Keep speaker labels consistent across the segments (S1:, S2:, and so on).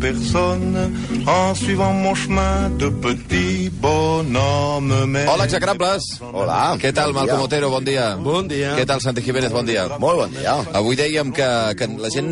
S1: personne en suivant mon chemin de petit bonhomme. Mais
S2: Hola, execrables!
S3: Hola.
S2: Què tal,
S3: Bon.
S2: Malcom Otero? Bon dia.
S4: Bon dia.
S2: Què tal, Santi Jiménez? Bon dia.
S3: Molt bon dia.
S2: Avui dèiem que, que la gent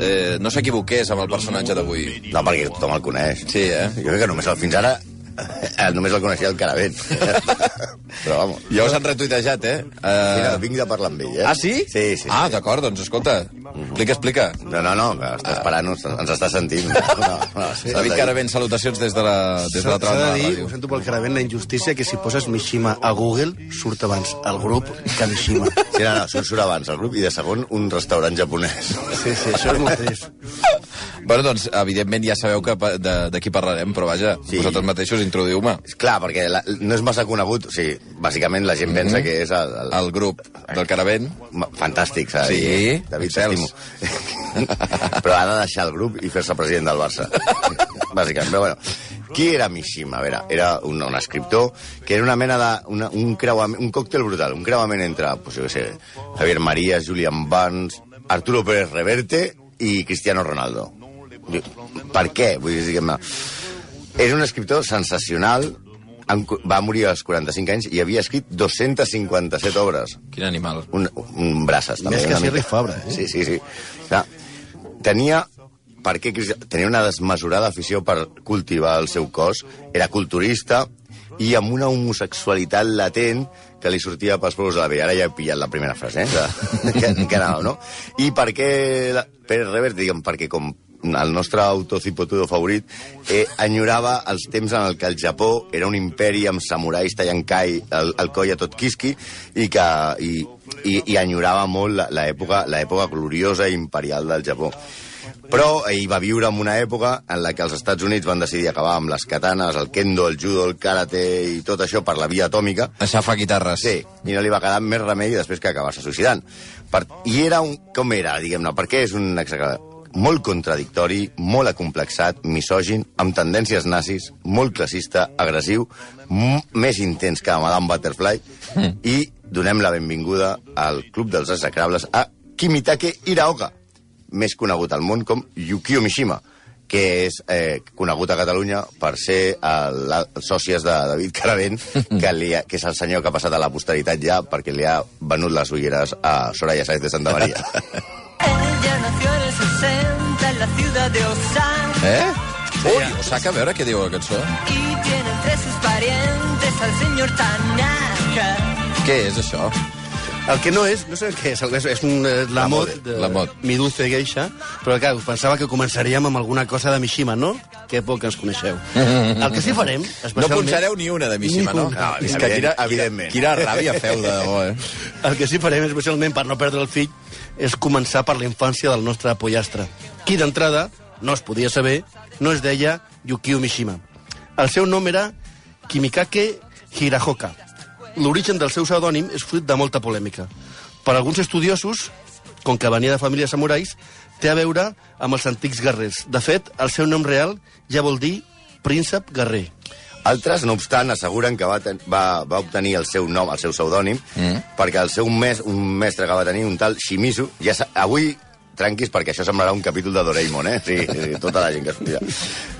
S2: eh, no s'equivoqués amb el personatge d'avui.
S3: No, perquè tothom el coneix.
S2: Sí, eh?
S3: Jo crec que només el, fins ara eh, només el coneixia el Caravent. Però, vamos.
S2: Ja us han retuitejat, eh?
S3: Mira,
S2: Uh...
S3: vinc de parlar amb ell, eh?
S2: Ah, sí?
S3: Sí, sí.
S2: Ah,
S3: sí.
S2: d'acord, doncs escolta, explica, explica.
S3: No, no, no, que està esperant, ens, ens està sentint. No, no, sí,
S2: David Caravent, salutacions des de la, des de l'altra
S4: S'ha
S2: banda
S4: de
S2: la
S4: dir, ho sento pel caravent, la injustícia que si poses Mishima a Google surt abans el grup que Mishima.
S3: Sí, no, no, surt, surt abans el grup i de segon un restaurant japonès.
S4: Sí, sí, això és molt trist.
S2: Bueno, doncs, evidentment ja sabeu que pa- de, de qui parlarem, però vaja,
S3: Sí.
S2: vosaltres mateixos introduïu-me.
S3: Clar, perquè la, no és massa conegut, o sigui, bàsicament la gent pensa que és el, el,
S2: El grup del Caravent.
S3: Fantàstic, s'ha de
S2: Sí,
S3: dir. David, t'estimo. Però ha de deixar el grup i fer-se president del Barça. Bàsicament. Però bueno, qui era Mishima? A veure, era un, un escriptor que era una mena de... Una, un, creuament, un còctel brutal, un creuament entre, pues, jo què sé, Javier Marías, Julian Barnes, Arturo Pérez Reverte i Cristiano Ronaldo. Per què? Vull dir, diguem-ne... És un escriptor sensacional, en- va morir als 45 anys i havia escrit 257 obres
S2: Quin animal.
S3: un, un braces, també.
S4: Més que
S3: una
S4: Sierra
S3: mica.
S4: i Fabra, eh?
S3: Sí, sí, sí. Clar, tenia per què tenia una desmesurada afició per cultivar el seu cos, era culturista i amb una homosexualitat latent que li sortia pels peus de la vella. Ara ja he pillat la primera frase, eh? De, que, que anava, no? I per què la, Pérez Reverte, diguem, perquè com el nostre autocipotudo favorit, eh, enyorava els temps en el que el Japó era un imperi amb samurais tallant kai, el, el coll a tot quisqui, i, que, i, i, i enyorava molt la- l'època l'època gloriosa i imperial del Japó. Però ell va viure en una època en la que els Estats Units van decidir acabar amb les katanes, el kendo, el judo, el karate i tot això per la via atòmica,
S2: Aixafa guitarres.
S3: Sí, i no li va quedar més remei després que acabar-se suïcidant. Per, I era un... Com era, diguem-ne? Per què és un exagerat? Molt contradictori, molt acomplexat, misògin, amb tendències nazis, molt classista, agressiu, més intens que Madame Butterfly, mm. i donem la benvinguda al Club dels Execrables a Kimitake Iraoka, més conegut al món com Yukio Mishima, que és eh, conegut a Catalunya per ser el, el sòcies de David Caravent, que, li ha, que és el senyor que ha passat a la posteritat ja perquè li ha venut les ulleres a Soraya Sáenz de Santa Maria.
S2: Eh? Ui, Osaka, a veure què diu la cançó.
S5: y tiene entre sus parientes al señor Tanaka.
S2: Què és això?
S4: El que no és, no sé què és, és, és un eh, la, mod
S3: mode,
S4: de
S2: la mod.
S4: Mi dulce geisha, però clar, pensava que començaríem amb alguna cosa de Mishima, no? Que poc ens coneixeu. El que sí farem,
S2: No punxareu ni una de Mishima, no?
S3: No,
S2: és que quina,
S3: evidentment.
S2: Quina, quina ràbia feu, de debò, eh?
S4: El que sí farem, especialment per no perdre el fill, és començar per la infància del nostre pollastre. Qui d'entrada, no es podia saber, no es deia Yukio Mishima. El seu nom era Kimikake Hirahoka. L'origen del seu pseudònim és fruit de molta polèmica. Per alguns estudiosos, com que venia de famílies samurais, té a veure amb els antics guerrers. De fet, el seu nom real ja vol dir príncep guerrer.
S3: Altres, no obstant, asseguren que va, ten, va, va obtenir el seu nom, el seu pseudònim, mm. perquè el seu mes, un mestre que va tenir, un tal Shimizu, ja sa, avui tranquis, perquè això semblarà un capítol de Doraemon, eh? Sí, sí, tota la gent que sortirà.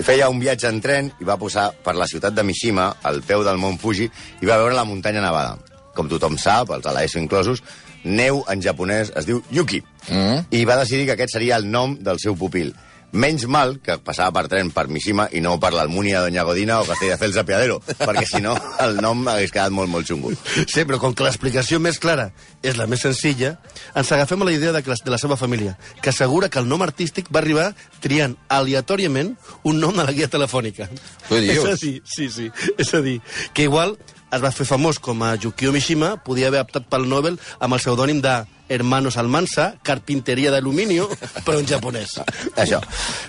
S3: Feia un viatge en tren i va posar per la ciutat de Mishima, al peu del mont Fuji, i va veure la muntanya nevada. Com tothom sap, els a l'ESO inclosos, neu en japonès es diu Yuki. Mm. I va decidir que aquest seria el nom del seu pupil. Menys mal que passava per tren per Mishima i no per l'Almunia, Doña Godina o Castelldefels de Piadero, perquè si no el nom hagués quedat molt, molt xungo.
S4: Sí, però com que l'explicació més clara és la més senzilla, ens agafem a la idea de, que la, de la seva família, que assegura que el nom artístic va arribar triant aleatòriament un nom a la guia telefònica.
S2: Què dius?
S4: És a dir, sí, sí, és a dir, que igual es va fer famós com a Yukio Mishima, podia haver optat pel Nobel amb el pseudònim de Hermanos Almansa, carpinteria d'aluminio, però en japonès.
S3: Això.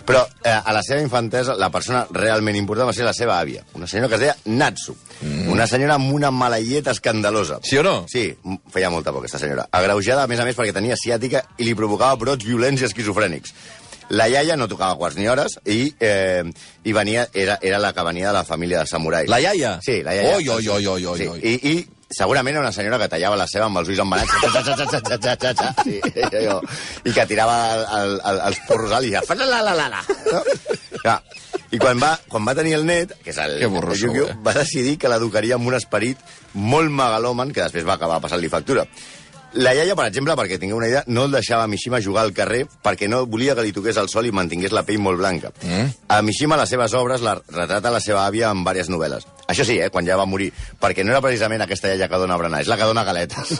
S3: Però eh, a la seva infantesa, la persona realment important va ser la seva àvia, una senyora que es deia Natsu. Mm. Una senyora amb una malaieta escandalosa.
S2: Sí o no?
S3: Sí, feia molta por, aquesta senyora. Agreujada, a més a més, perquè tenia ciàtica i li provocava brots violents i esquizofrènics. La iaia no tocava quarts ni hores i, eh, i venia, era, era la que venia de la família de samurais.
S2: La iaia?
S3: Sí, la iaia.
S2: Oi, oi, oi, oi, oi.
S3: Sí. I, i segurament era una senyora que tallava la seva amb els ulls embanats sí, i que tirava el, el, els porros a l'illa. La, la, la, la. No? Ja. I quan va, quan va tenir el net, que és el,
S2: burro,
S3: el Yuki,
S2: eh?
S3: va decidir que l'educaria amb un esperit molt megaloman que després va acabar passant-li factura. La iaia, per exemple, perquè tingueu una idea, no el deixava a Mishima jugar al carrer perquè no volia que li toqués el sol i mantingués la pell molt blanca. Mm. A Mishima, les seves obres la retrata la seva àvia en diverses novel·les. Això sí, eh, quan ja va morir, perquè no era precisament aquesta iaia que dona berenar, és la que dona galetes.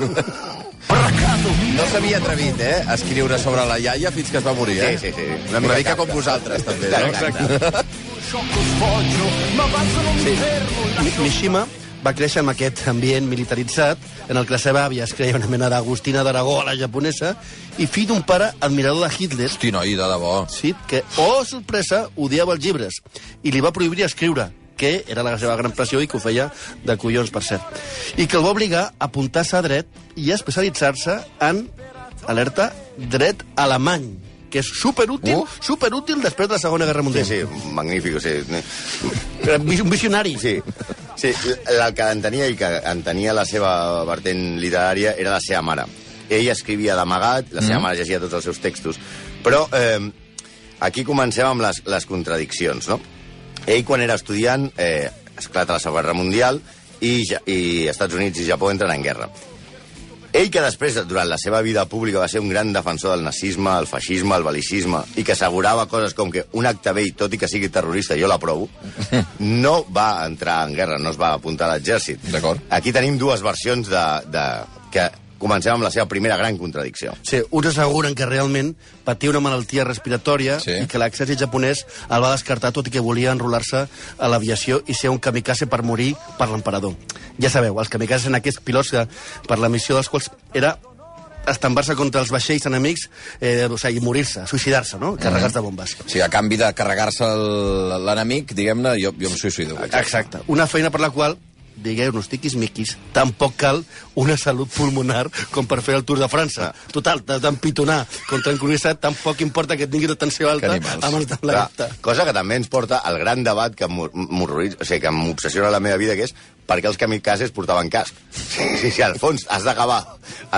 S2: No s'havia atrevit, eh, a escriure sobre la iaia fins que es va morir, eh?
S3: Sí, sí, sí.
S2: Una mica,
S3: Kafka.
S2: com vosaltres, també, no?
S3: Exacte.
S4: Mi- Mishima va créixer en aquest ambient militaritzat en el que la seva àvia es creia una mena d'Agustina d'Aragó a la japonesa i fill d'un pare admirador de Hitler
S2: Hosti, noi, de debò.
S4: sí, que, oh, sorpresa, odiava els llibres i li va prohibir escriure que era la seva gran passió i que ho feia de collons, per cert. I que el va obligar a apuntar-se a dret i a especialitzar-se en, alerta, dret alemany, que és superútil,
S2: Uh.
S4: superútil després de la Segona Guerra
S3: Sí,
S4: Mundial.
S3: sí, magnífic, sí.
S4: Un visionari.
S3: Sí, sí el que entenia i que entenia la seva vertent literària era la seva mare. Ell escrivia d'amagat, la seva mm. mare llegia tots els seus textos, però eh, aquí comencem amb les, les contradiccions, no? Ell, quan era estudiant, eh, esclata la Segona Guerra Mundial i, i Estats Units i Japó entren en guerra. Ell, que després, durant la seva vida pública, va ser un gran defensor del nazisme, el feixisme, el belicisme, i que assegurava coses com que un acte vell, tot i que sigui terrorista, jo l'aprovo, no va entrar en guerra, no es va apuntar a l'exèrcit.
S2: D'acord.
S3: Aquí tenim dues versions de, de... que comencem amb la seva primera gran contradicció.
S4: Sí, uns asseguren que realment patia una malaltia respiratòria
S2: Sí.
S4: sí. i que l'exèrcit japonès el va descartar tot i que volia enrolar-se a l'aviació i ser un kamikaze per morir per l'emperador. Ja sabeu, els kamikazes en aquests pilots que per la missió dels quals era estambar-se contra els vaixells enemics eh, o sigui, morir-se, suïcidar-se, no? Carregats de bombes.
S2: O sigui, a canvi de carregar-se l'enemic, diguem-ne, jo, jo em suïcido.
S4: Exacte. Una feina per la qual digueu-nos tiquis-miquis, tampoc cal una salut pulmonar com per fer el Tour de França. Total, t'has d'empitonar con tranquil·litat, tampoc importa que et tingui tensió alta de
S3: Clar,
S4: l'acte.
S3: cosa que també ens porta al gran debat que m'horroritza, o sigui, que m'obsessiona la meva vida, que és per què els kamikazes portaven casc. Sí, sí, sí, al fons has d'acabar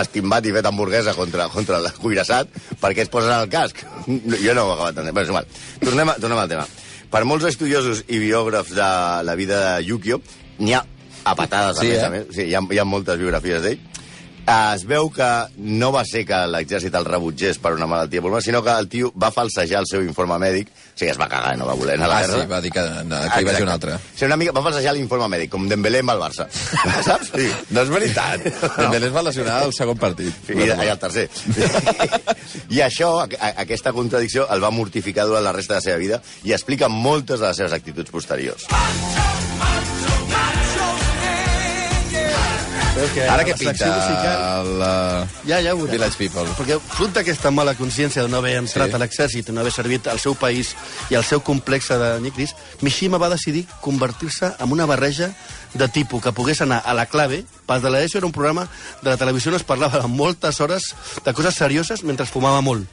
S3: estimbat i fet hamburguesa contra, contra el cuirassat, per què es posen el casc? No, Jo no ho he acabat d'entendre. Però és igual. Tornem, a, tornem al tema. Per molts estudiosos i biògrafs de la vida de Yukio, n'hi ha a patades,
S2: Sí,
S3: a més
S2: eh?
S3: a més. Sí, hi ha, hi ha moltes biografies d'ell. Eh, Es veu que no va ser que l'exèrcit el rebutgés per una malaltia pulmonar, sinó que el tio va falsejar el seu informe mèdic, o sigui, es va cagar, no va voler anar a la
S2: Ah,
S3: guerra.
S2: sí, va dir que, que hi vagi un altre.
S3: Sí, una mica, va falsejar l'informe mèdic, com Dembélé amb el Barça. Saps? Sí.
S2: No és veritat. Dembélé es va lesionar al segon partit.
S3: I, i el tercer. I això, a, a, aquesta contradicció, el va mortificar durant la resta de la seva vida i explica moltes de les seves actituds posteriors.
S4: Veus que
S2: Ara què
S4: la
S2: pinta
S4: musical-
S2: el uh,
S4: Ja, ja ho.
S2: Village People?
S4: Perquè fruit d'aquesta mala consciència de no haver entrat
S2: Sí.
S4: a l'exèrcit, no haver servit al seu país i al seu complex de nyicris, Mishima va decidir convertir-se en una barreja de tipus que pogués anar a la clave. Pas de l'ESO era un programa de la televisió on es parlava moltes hores de coses serioses mentre fumava molt.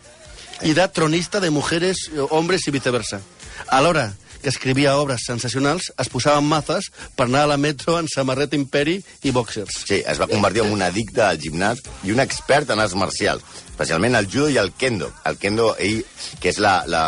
S4: I de tronista de mujeres, eh, hombres i viceversa. Alhora que escrivia obres sensacionals, es posava mazes per anar a la metro en samarreta imperi i boxers.
S3: Sí, es va convertir en un addicte al gimnàs i un expert en arts marcials, especialment el judo i el kendo. El kendo, ell, que és la, la,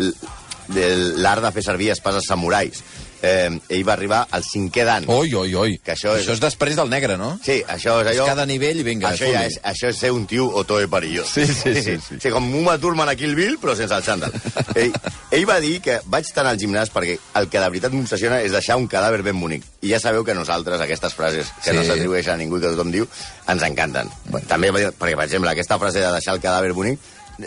S3: l'art de fer servir espases samurais. Eh, ell va arribar al cinquè dan.
S2: Oi, oi, oi.
S3: Que això és-
S2: això és després del negre, no?
S3: Sí, això és allò...
S2: És cada nivell i vinga,
S3: Això, ja és, això és ser un tio otoe perillós.
S2: Sí, sí, sí, sí.
S3: sí com Uma Thurman a Kill Bill, però sense el xandall. ell, ell va dir que vaig tant al gimnàs perquè el que de veritat m'obsessiona és deixar un cadàver ben bonic. I ja sabeu que nosaltres aquestes frases que
S2: Sí.
S3: no s'atribueixen a ningú que tothom diu, ens encanten. Bueno, també, va dir- perquè, per exemple, aquesta frase de deixar el cadàver bonic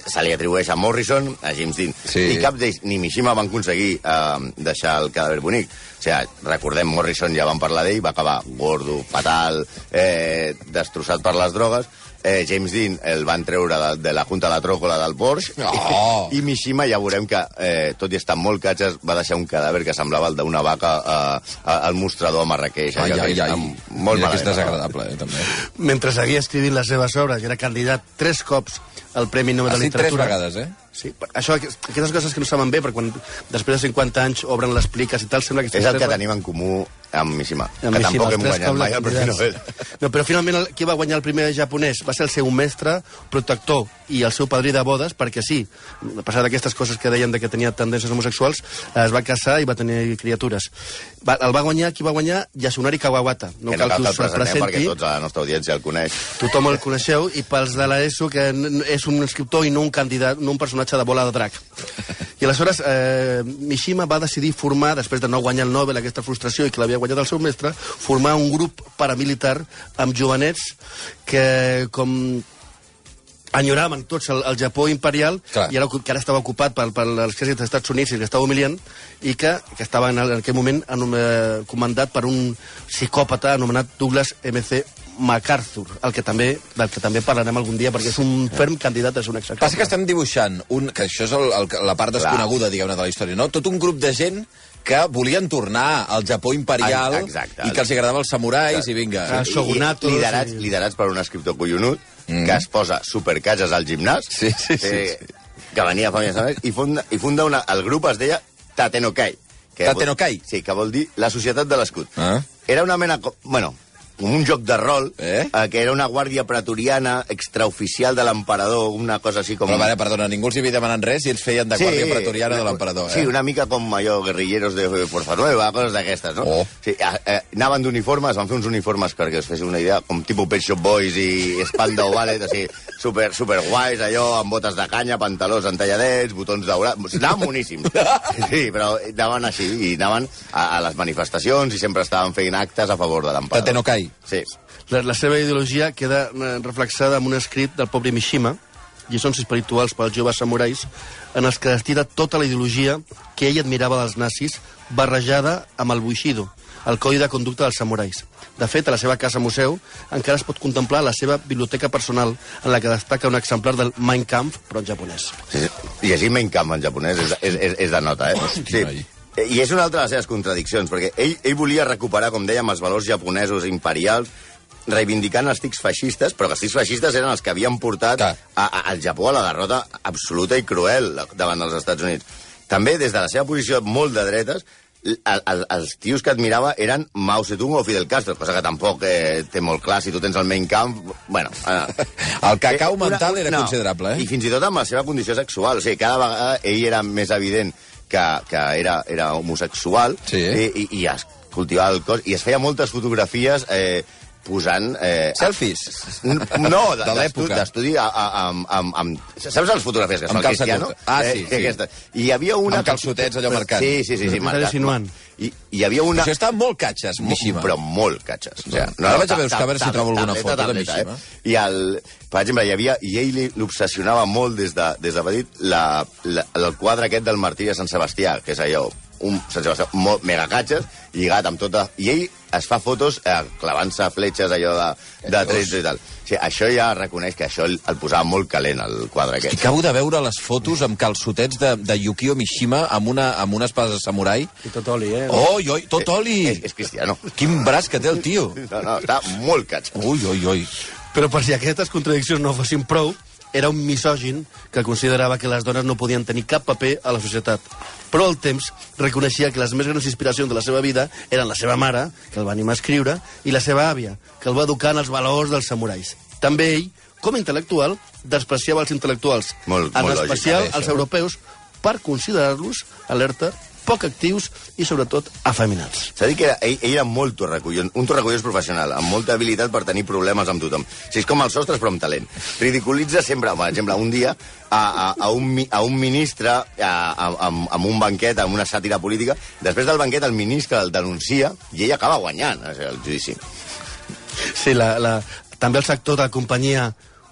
S3: se li atribueix a Morrison, a James Dean.
S2: Sí.
S3: I cap d'ells, ni Mishima, van aconseguir eh, deixar el cadàver bonic. O sigui, recordem, Morrison, ja vam parlar d'ell, va acabar gordo, fatal, eh, destrossat per les drogues. Eh, James Dean el van treure de, de la Junta de la Tròcola del Porsche,
S2: Oh.
S3: i Mishima ja veurem que, eh, tot i estar molt catxes, va deixar un cadàver que semblava el d'una vaca eh, al mostrador a Marrakeix.
S2: Ai, ai, ai.
S3: Molt
S2: Mira és
S3: malament.
S2: desagradable, eh, també.
S4: Mentre seguia escrivint les seves obres i era candidat tres cops al Premi Nobel de
S2: dit tres
S4: Literatura.
S2: vegades, eh?
S4: Sí, això, aquestes coses que no saben bé, perquè quan després de 50 anys obren les pliques i tal, sembla que...
S3: És el que tenim en comú amb Mishima,
S4: Amb
S3: que
S4: Mishima,
S3: tampoc hem guanyat mai el Premi Nobel.
S4: No, però finalment el, qui va guanyar el primer japonès va ser el seu mestre, protector i el seu padrí de bodes, perquè sí, a pesar d'aquestes coses que deien de que tenia tendències homosexuals, es va casar i va tenir criatures. Va, el va guanyar, qui va guanyar? Yasunari Kawawata. No
S3: que no
S4: cal
S3: cal que
S4: us el
S3: perquè
S4: presenti.
S3: tots a la nostra audiència el coneix.
S4: Tothom el coneixeu, i pels de l'ESO, que és un escriptor i no un candidat, no un personatge de bola de drac. I aleshores eh, Mishima va decidir formar, després de no guanyar el Nobel, aquesta frustració, i que l'havia guanyat el seu mestre, formar un grup paramilitar amb jovenets que, com enyoraven tots el, el Japó imperial
S2: Clar.
S4: i ara, que ara estava ocupat per, per l'exèrcit dels Estats Units i que estava humiliant i que, que estava en, el, en aquell moment anom, eh, comandat per un psicòpata anomenat Douglas M.C. MacArthur, el que també, del que també parlarem algun dia, perquè és un ferm candidat a ser un execrable.
S2: Passa que estem dibuixant, un, que això és el, el, la part desconeguda, diguem-ne, de la història, no? Tot un grup de gent que volien tornar al Japó imperial
S3: exacte.
S2: i que els agradava els samurais i vinga.
S4: Ah,
S3: I-
S4: shogunatos
S3: i liderats, liderats per un escriptor collonut
S2: Mm.
S3: que es posa supercatges al gimnàs
S2: Sí, sí, sí,
S3: eh,
S2: sí.
S3: que venia fa anys i funda, i funda una, el grup es deia Tatenokai que
S2: Tatenokai?
S3: vol, sí, que vol dir la societat de l'escut
S2: Ah.
S3: era una mena bueno, com un joc de rol
S2: Eh?
S3: eh, que era una guàrdia pretoriana extraoficial de l'emperador una cosa així com
S2: Però, vale, perdona, ningú els hi havia demanat res i ells feien de guàrdia pretoriana de l'emperador, eh?
S3: Sí, una mica com allò, guerrilleros de Fuerza Nueva, coses d'aquestes, no?
S2: Oh.
S3: Sí, eh, eh, anaven d'uniformes, van fer uns uniformes perquè us féssiu una idea, com tipus Pet Shop Boys i Spandau Ballet, així, super, super guais, allò, amb botes de canya, pantalons entalladets, botons daurats... Anaven boníssims. Sí, però anaven així, i anaven a, a les manifestacions i sempre estaven fent actes a favor de l'emperador. Sí.
S4: La, la seva ideologia queda eh, reflexada en un escrit del pobre Mishima, lliçons espirituals pels joves samurais, en els que destila tota la ideologia que ell admirava dels nazis, barrejada amb el Bushido, el codi de conducta dels samurais. De fet, a la seva casa museu encara es pot contemplar la seva biblioteca personal, en la que destaca un exemplar del Mein Kampf, però en japonès.
S3: Sí, sí. Llegir Mein Kampf en japonès és, és, és, és de nota, eh?
S2: Hòstia, noi.
S3: I és una altra de les seves contradiccions, perquè ell, ell volia recuperar, com dèiem, els valors japonesos imperials, reivindicant els tics feixistes, però que els tics feixistes eren els que havien portat a, a, al Japó a la derrota absoluta i cruel davant dels Estats Units. També, des de la seva posició molt de dretes, el, el, els tios que admirava eren Mao Zedong o Fidel Castro, cosa que tampoc eh, té molt clar. Si tu tens el Mein Kampf... Bueno, eh,
S2: El cacau
S3: Eh,
S2: mental era
S3: no,
S2: considerable, eh?
S3: I fins i tot amb la seva condició sexual. O sigui, cada vegada ell era més evident que, que era, era homosexual
S2: Sí.
S3: i, i, i es cultivava el cos i es feia moltes fotografies eh, posant... Eh,
S2: Selfies?
S3: No, de,
S2: De l'època.
S3: D'estudi amb, amb, amb... Saps les fotografies que
S2: calça
S3: Cristiano?
S2: Ah, sí, sí.
S3: Aquesta. I hi havia una...
S2: Amb calçotets allò marcant.
S3: Sí, sí, sí. sí
S4: Estàs
S3: marcat. I, I hi havia una...
S2: Això està molt catxes, Mishima.
S3: Però molt catxes. O sigui,
S2: Ara vaig a buscar a veure si trobo alguna foto de Mishima.
S3: Eh? I, el, per exemple, hi havia, i ell l'obsessionava molt des de, des de petit la, la, el quadre aquest del martiri de Sant Sebastià, que és allò, un Sant Sebastià molt megacatxes, lligat amb tota... I ell es fa fotos eh, clavant-se fletxes allò de, de trets i tal. O sigui, això ja reconeix que això el, el posava molt calent, el quadre aquest.
S2: Acabo de veure les fotos amb calçotets de, de Yukio Mishima amb una, amb una espasa de samurai.
S4: I tot oli, eh?
S2: Oi, oi, tot oli!
S3: És, és cristiano.
S2: Quin braç que té el tio.
S3: No, no, està molt catx.
S2: Ui, ui, ui.
S4: Però per si aquestes contradiccions no fossin prou, era un misògin que considerava que les dones no podien tenir cap paper a la societat. Però al temps reconeixia que les més grans inspiracions de la seva vida eren la seva mare, que el va animar a escriure, i la seva àvia, que el va educar en els valors dels samurais. També ell, com a intel·lectual, despreciava els intel·lectuals,
S3: Molt-
S4: en
S3: molt lògic,
S4: especial
S2: això.
S4: els europeus, per considerar-los, alerta, poc actius i, sobretot, afeminats.
S3: S'ha dit que era, ell, ell era molt torracollons, un torracollons professional, amb molta habilitat per tenir problemes amb tothom. O sigui, és com els sostres, però amb talent. Ridiculitza sempre, per exemple, un dia a, a, a, un, a un ministre a, a, amb, amb un banquet, amb una sàtira política. Després del banquet, el ministre el denuncia i ell acaba guanyant o sigui, el judici.
S4: Sí, la, la, també el sector de la companyia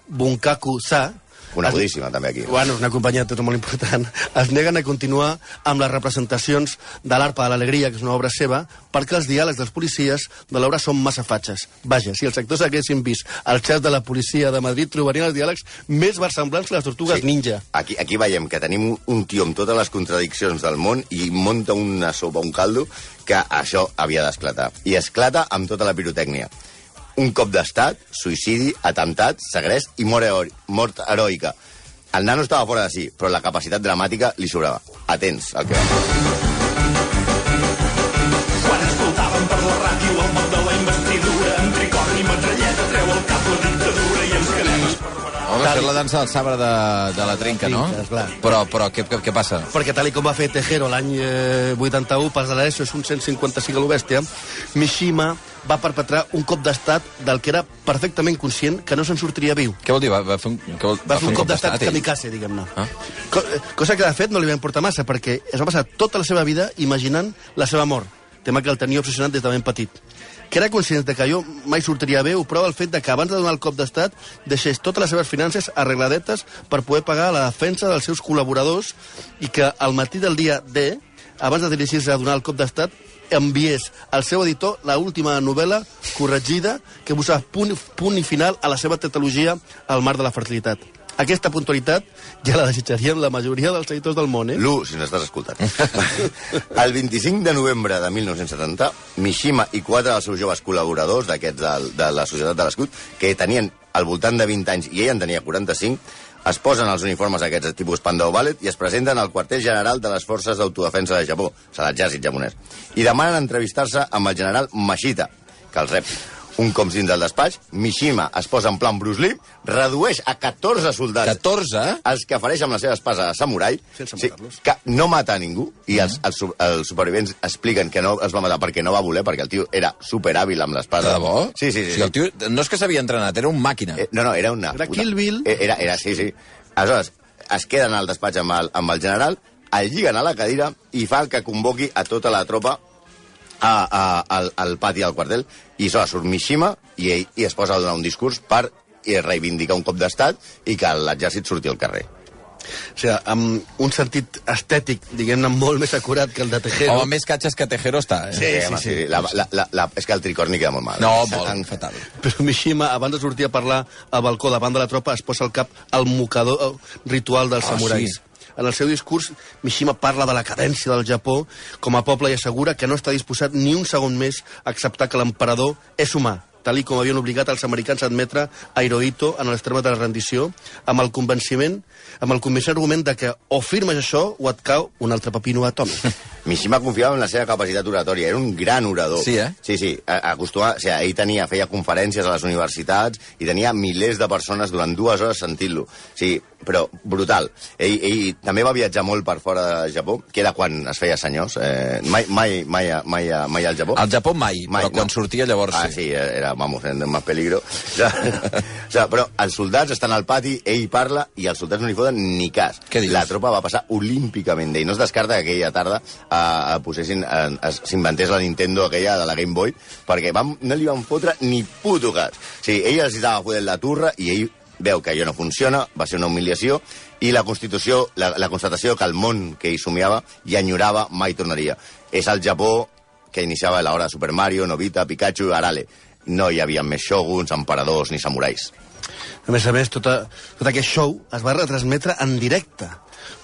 S4: Bunkaku Sa
S3: Conegudíssima, també, aquí.
S4: Bueno, una companyia de tot molt important. Es neguen a continuar amb les representacions de l'Arpa de l'Alegria, que és una obra seva, perquè els diàlegs dels policies de l'obra són massa fatxes. Vaja, si els sectors haguessin vist el xef de la policia de Madrid, trobarien els diàlegs més versemblants que les tortugues sí. ninja.
S3: Aquí, aquí veiem que tenim un tio amb totes les contradiccions del món i munta una sopa, un caldo, que això havia d'esclatar. I esclata amb tota la pirotècnia. Un cop d'estat, suïcidi, atemptat, segrest i mort, heroi- mort heroica. El nano estava fora de si, però la capacitat dramàtica li sobrava. Atents al que va.
S6: Quan escoltàvem per la ràdio el mot de la investidura, en tricorn i metralleta treu el cap la dictadura i ens quedem esparverats.
S2: Home, fer la dansa del sabre de, de la trinca, no?
S4: Sí, esclar.
S2: Però, però què, què, què passa?
S4: perquè tal i com va fer Tejero l'any eh, 81, pas de l'ESO, és un 155 a l'Obèstia, Mishima va perpetrar un cop d'estat del que era perfectament conscient que no se'n sortiria viu.
S2: Què vol dir? Va, va fer un, vol,
S4: Va fer un cop d'estat
S2: ell?
S4: kamikaze, diguem-ne.
S2: Ah.
S4: Co eh, cosa que, de fet, no li va importar massa, perquè es va passar tota la seva vida imaginant la seva mort, tema que el tenia obsessionat des de ben petit. Que era conscient de que allò mai sortiria bé, ho prova el fet de que abans de donar el cop d'estat deixés totes les seves finances arregladetes per poder pagar la defensa dels seus col·laboradors i que al matí del dia D, abans de dirigir-se a donar el cop d'estat, enviés al seu editor la última novel·la corregida que posava punt, punt i final a la seva tetralogia al mar de la fertilitat. Aquesta puntualitat ja la desitjarien la majoria dels editors del món, eh?
S3: Lu, si n'estàs escoltant. el 25 de novembre de 1970, Mishima i quatre dels seus joves col·laboradors d'aquests de, de la Societat de l'Escut, que tenien al voltant de 20 anys i ell en tenia 45, es posen els uniformes d'aquests tipus Pandau Ballet i es presenten al quartel general de les forces d'autodefensa de Japó, sigui, l'exèrcit japonès, i demanen entrevistar-se amb el general Mashita, que els rep. Un cop dins del despatx, Mishima es posa en plan Bruce Lee, redueix a 14 soldats
S2: 14?
S3: els que fareix amb la seva espasa de samurai,
S4: Sense
S3: sí, que no mata a ningú, i els, els, su- els supervivents expliquen que no els va matar perquè no va voler, perquè el tio era superhàbil amb
S2: De
S3: l'espada.
S2: debò?
S3: Sí, sí,
S2: O
S3: sí.
S2: sigui, el tio no és que s'havia entrenat, era un màquina.
S3: Eh, no, no, era una...
S4: Era
S3: puta-
S4: Kill Bill.
S3: Eh, Era, era, sí, sí. Aleshores, es queden al despatx amb el, amb el general, el lliguen a la cadira i fa que convoqui a tota la tropa a, a, al, al pati del quartel i so, surt Mishima i ell i es posa a donar un discurs per eh, reivindicar un cop d'estat i que l'exèrcit surti al carrer.
S4: O sigui, amb un sentit estètic, diguem-ne, molt més acurat que el de Tejero.
S2: Home, més catxes que Tejero està, eh?
S4: Sí,
S3: home,
S4: sí.
S3: La, la, la, la, és que el tricorni queda molt mal.
S2: No,
S3: És
S2: molt
S3: tan-
S2: fatal.
S4: Però Mishima, abans de sortir a parlar al balcó davant de la tropa, es posa al cap el mocador eh, ritual dels
S2: Ah,
S4: samurais.
S2: sí.
S4: En el seu discurs, Mishima parla de la cadència del Japó com a poble i assegura que no està disposat ni un segon més a acceptar que l'emperador és humà, tal i com havien obligat els americans a admetre a Hirohito en els termes de la rendició, amb el convenciment, amb el convencent argument de que o firmes això o et cau un altre pepino atòmic.
S3: Mishima confiava en la seva capacitat oratòria, era un gran orador.
S2: Sí, eh?
S3: Sí, sí, a- acostuma, o sigui, ell tenia, feia conferències a les universitats i tenia milers de persones durant dues hores sentint-lo. Sí, però brutal. Ell, ell també va viatjar molt per fora de Japó, que era quan es feia senyors. Eh, mai, mai, mai, mai, mai al Japó.
S2: Al Japó mai, però quan sortia llavors
S3: ah,
S2: sí.
S3: sí. era, vamos, en más peligro. O sigui, o sigui, però els soldats estan al pati, ell parla i els soldats no li foten ni cas. La tropa va passar olímpicament d'ell. No es descarta que aquella tarda eh, posessin, eh, s'inventés la Nintendo aquella de la Game Boy, perquè vam, no li van fotre ni puto cas. O sigui, ell els estava fotent la turra i ell veu que allò no funciona, va ser una humiliació, i la constitució, la, la constatació que el món que ell somiava i enyorava mai tornaria. És el Japó que iniciava l'hora de Super Mario, Novita, Pikachu Arale. No hi havia més shoguns, emperadors ni samurais.
S4: A més a més, tota, tot aquest show es va retransmetre en directe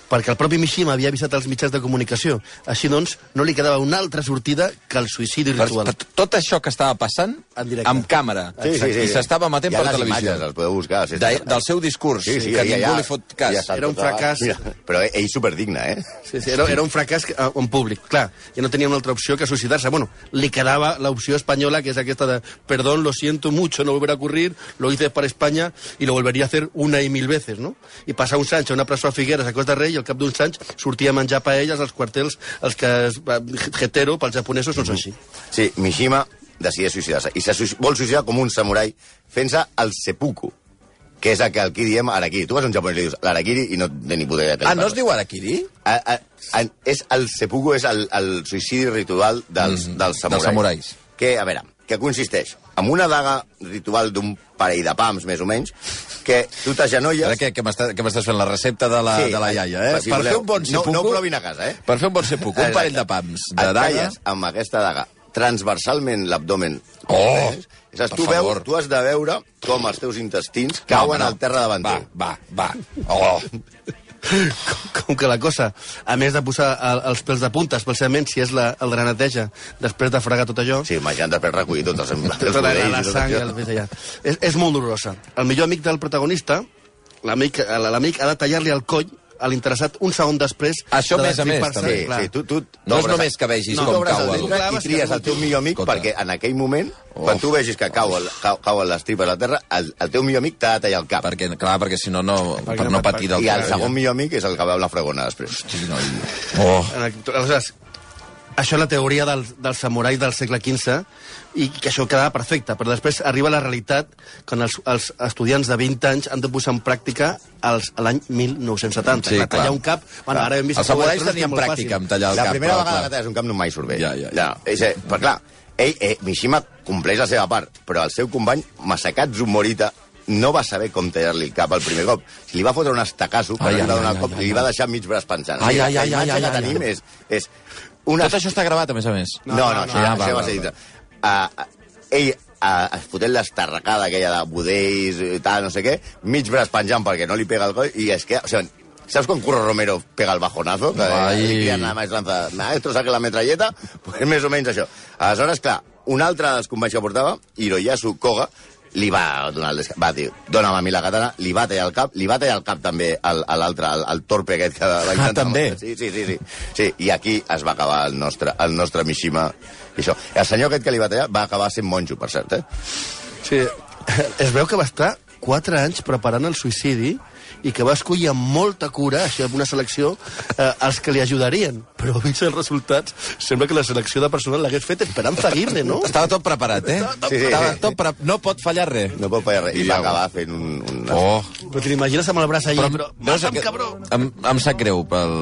S4: perquè el propi Mishima havia avisat als mitjans de comunicació. Així doncs, no li quedava una altra sortida que el suïcidi ritual.
S2: per tot això que estava passant,
S4: En directe.
S2: amb càmera,
S3: Exacte.
S2: i s'estava emetent
S3: Hi ha
S2: per
S3: les
S2: televisió.
S3: imatges, les podeu buscar. Sí,
S2: De,
S3: sí.
S2: del seu discurs,
S3: Sí, sí,
S2: que
S3: ja,
S2: ningú
S3: ja,
S2: li fot cas.
S3: ja
S4: Era un
S3: tot a-
S4: fracàs.
S3: Mira, però ell superdigne, eh?
S4: Sí, sí, era, era un fracàs eh, en públic. Clar, ja no tenia una altra opció que suïcidar-se. Bueno, li quedava l'opció espanyola, que és aquesta de perdón, lo siento mucho, no volverá a ocurrir, lo hice para España y lo volvería a hacer una y mil veces, no? I passar anys a una presó a Figueres, a Cos de Rei, i al cap d'uns anys sortia a menjar paelles als quartels, els que es, hetero, pels japonesos, no és així.
S3: Sí, Mishima decideix suïcidar-se. I se suï- vol suïcidar com un samurai fent-se el seppuku, que és el que aquí diem harakiri. Tu vas a un japonès i dius l'arakiri i no té ni puta idea
S2: Ah, no es diu Arakiri?
S3: A, a, a, és el seppuku és el, el suïcidi ritual dels,
S2: Mm,
S3: dels samurais.
S2: dels samurais.
S3: Que, a veure, que consisteix? Amb una daga ritual d'un parell de pams, més o menys, que tu t'agenolles...
S2: Ara què, què m'està- què m'estàs fent? La recepta de la,
S3: Sí,
S2: de la iaia, eh?
S3: si
S2: per
S3: voleu.
S2: fer un bon
S3: No-
S2: sepuco...
S3: no ho provin a casa, eh?
S2: Per fer un bon sepuco, un parell de pams de
S3: et
S2: daga...
S3: amb aquesta daga transversalment l'abdomen.
S2: Oh,
S3: Saps,
S2: per
S3: tu, veus, tu has de veure com els teus intestins cauen
S2: no.
S3: al terra davant
S2: Va, va, va. Oh,
S4: Com que la cosa, a més de posar el, els pèls de punta, especialment si és la, el de la neteja, després de fregar tot allò,
S3: Sí, imagina't després recollir tots els, els
S4: tota la, la sang i
S3: això.
S4: el més allà. És, és molt dolorosa. El millor amic del protagonista, l'amic ha de tallar-li el coll a l'interessat un segon després
S2: Això
S4: de
S2: més a més, també.
S3: Sí,
S4: clar.
S3: sí, tu, tu
S2: No és només que vegis
S3: tu
S2: com cau
S3: el I tries el teu millor amic
S2: Escolta.
S3: perquè en aquell moment,
S2: Oh.
S3: quan tu vegis que cau, el, cau, cauen les tripes a la terra, el, el teu millor amic t'ha de tallar el cap.
S2: perquè, clar, perquè si no, no, per
S4: no
S2: no
S4: pat-
S2: patir del
S3: I el segon millor amic és el que veu la fregona després.
S2: Oh.
S4: En el- Aleshores, això és la teoria del, del samurai del segle XV i que això quedava perfecte, però després arriba la realitat quan els, els estudiants de 20 anys han de posar en pràctica l'any 1970.
S2: Sí,
S4: Clar, tallar
S2: clar.
S4: un cap... Bueno, ara hem vist
S2: Els samurais tenien pràctica
S4: fàcil.
S2: amb tallar el
S3: la
S2: cap.
S3: primera
S2: però,
S3: vegada
S2: clar.
S3: que talles un cap no mai surt bé.
S2: Ja, ja, ja.
S3: ja és, eh, però clar, ell, eh, Mishima compleix la seva part, però el seu company, Masakatsu Morita, no va saber com tallar-li el cap al primer cop. Li va fotre un estacasso,
S2: Ai,
S3: ai,
S2: ai,
S3: li va donar
S2: ai,
S3: el cop,
S2: ai,
S3: li
S2: ai,
S3: va
S2: ai.
S3: deixar mig braç pensant.
S2: Ai, ai,
S3: la
S2: ai,
S3: imatge
S2: ai, ai,
S3: que
S2: ai,
S3: tenim
S2: ai.
S3: és... és una...
S2: Tot això està gravat, a més a més.
S3: No, no, no,
S4: no,
S3: això,
S2: no, va,
S3: va
S2: va,
S3: ser
S2: va.
S3: dintre. Uh, ell uh, es fotent l'estarracada aquella de budells i tal, no sé què, mig braç penjant perquè no li pega el coll, i és que, o sigui, ¿Sabes quan Curro Romero pega el bajonazo? Que
S2: Ai.
S3: li nada más lanza, maestro, saque la metralleta? Pues més o menys això. Aleshores, clar, un altre dels companys que portava, Hiroyasu Koga, li va donar el desca... Va dir, dona'm a mi la katana, li va tallar el cap, li va tallar el cap també al- a l'altre, al, al torpe aquest que va intentar...
S2: també?
S3: Sí, sí, sí, sí, sí. I aquí es va acabar el nostre, el nostre Mishima. I això. El senyor aquest que li va tallar va acabar sent monjo, per cert, eh?
S4: Sí, es veu que va estar 4 anys preparant el suïcidi i que va escollir amb molta cura, així amb una selecció, eh, els que li ajudarien. Però vist els resultats, sembla que la selecció de personal l'hagués fet Esperanza Aguirre, no?
S2: Estava tot preparat, eh?
S3: Sí, sí.
S2: Estava tot pre... No pot fallar res.
S3: No pot fallar res. I
S2: I
S3: va acabar fent un... un...
S2: Oh.
S4: Però te l'imagines amb el braç allà, però... Mata'm,
S2: aquest-
S4: cabró!
S2: Em, em sap greu pel...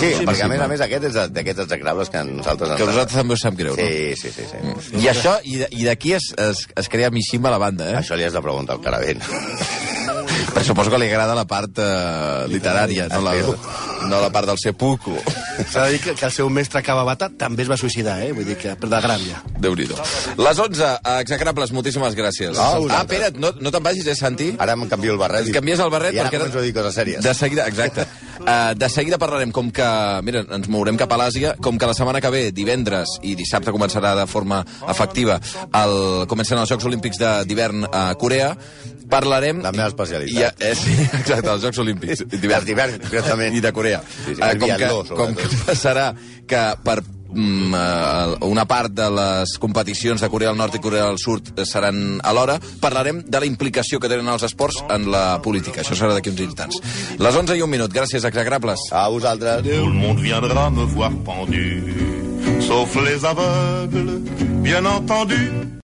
S3: Sí,
S2: pel
S3: perquè a més a més aquest és de- d'aquests execrables que nosaltres...
S2: Que vosaltres també us sap greu,
S3: Sí, sí, sí. sí.
S2: no? I això, i de- i d'aquí es, es, es crea Mishima la banda, eh?
S3: Això li has de preguntar al Caravent.
S2: Però suposo que li agrada la part eh, literària, no la, no la part del sepulcro.
S4: S'ha de dir que, que el seu mestre Cavabata també es va suïcidar, eh? Vull dir que per de gràvia.
S2: Déu-n'hi-do. Les 11, execrables, moltíssimes gràcies.
S3: Ah,
S2: ah, espera't, no, no te'n vagis, eh, Santi?
S3: Ara em canvio el barret.
S2: Et canvies el barret
S3: I ara
S2: perquè...
S3: començo a dir coses sèries.
S2: De seguida, exacte. Uh, de seguida parlarem com que... Mira, ens mourem cap a l'Àsia, com que la setmana que ve, divendres i dissabte començarà de forma efectiva, el, comencen els Jocs Olímpics de- d'hivern a Corea, parlarem...
S3: La meva especialitat.
S2: I, eh, sí, exacte, els Jocs Olímpics
S3: Els d'hivern, concretament.
S2: I de Corea.
S3: Sí, sí, el
S2: com, que, com que passarà que per una part de les competicions de Corea del Nord i Corea del Sud seran alhora, parlarem de la implicació que tenen els esports en la política. Això serà d'aquí uns instants. Les 11 i un minut. Gràcies, exagrables.
S3: A vosaltres.
S1: Tout le monde viendra me voir pendu, sauf les aveugles, bien entendu.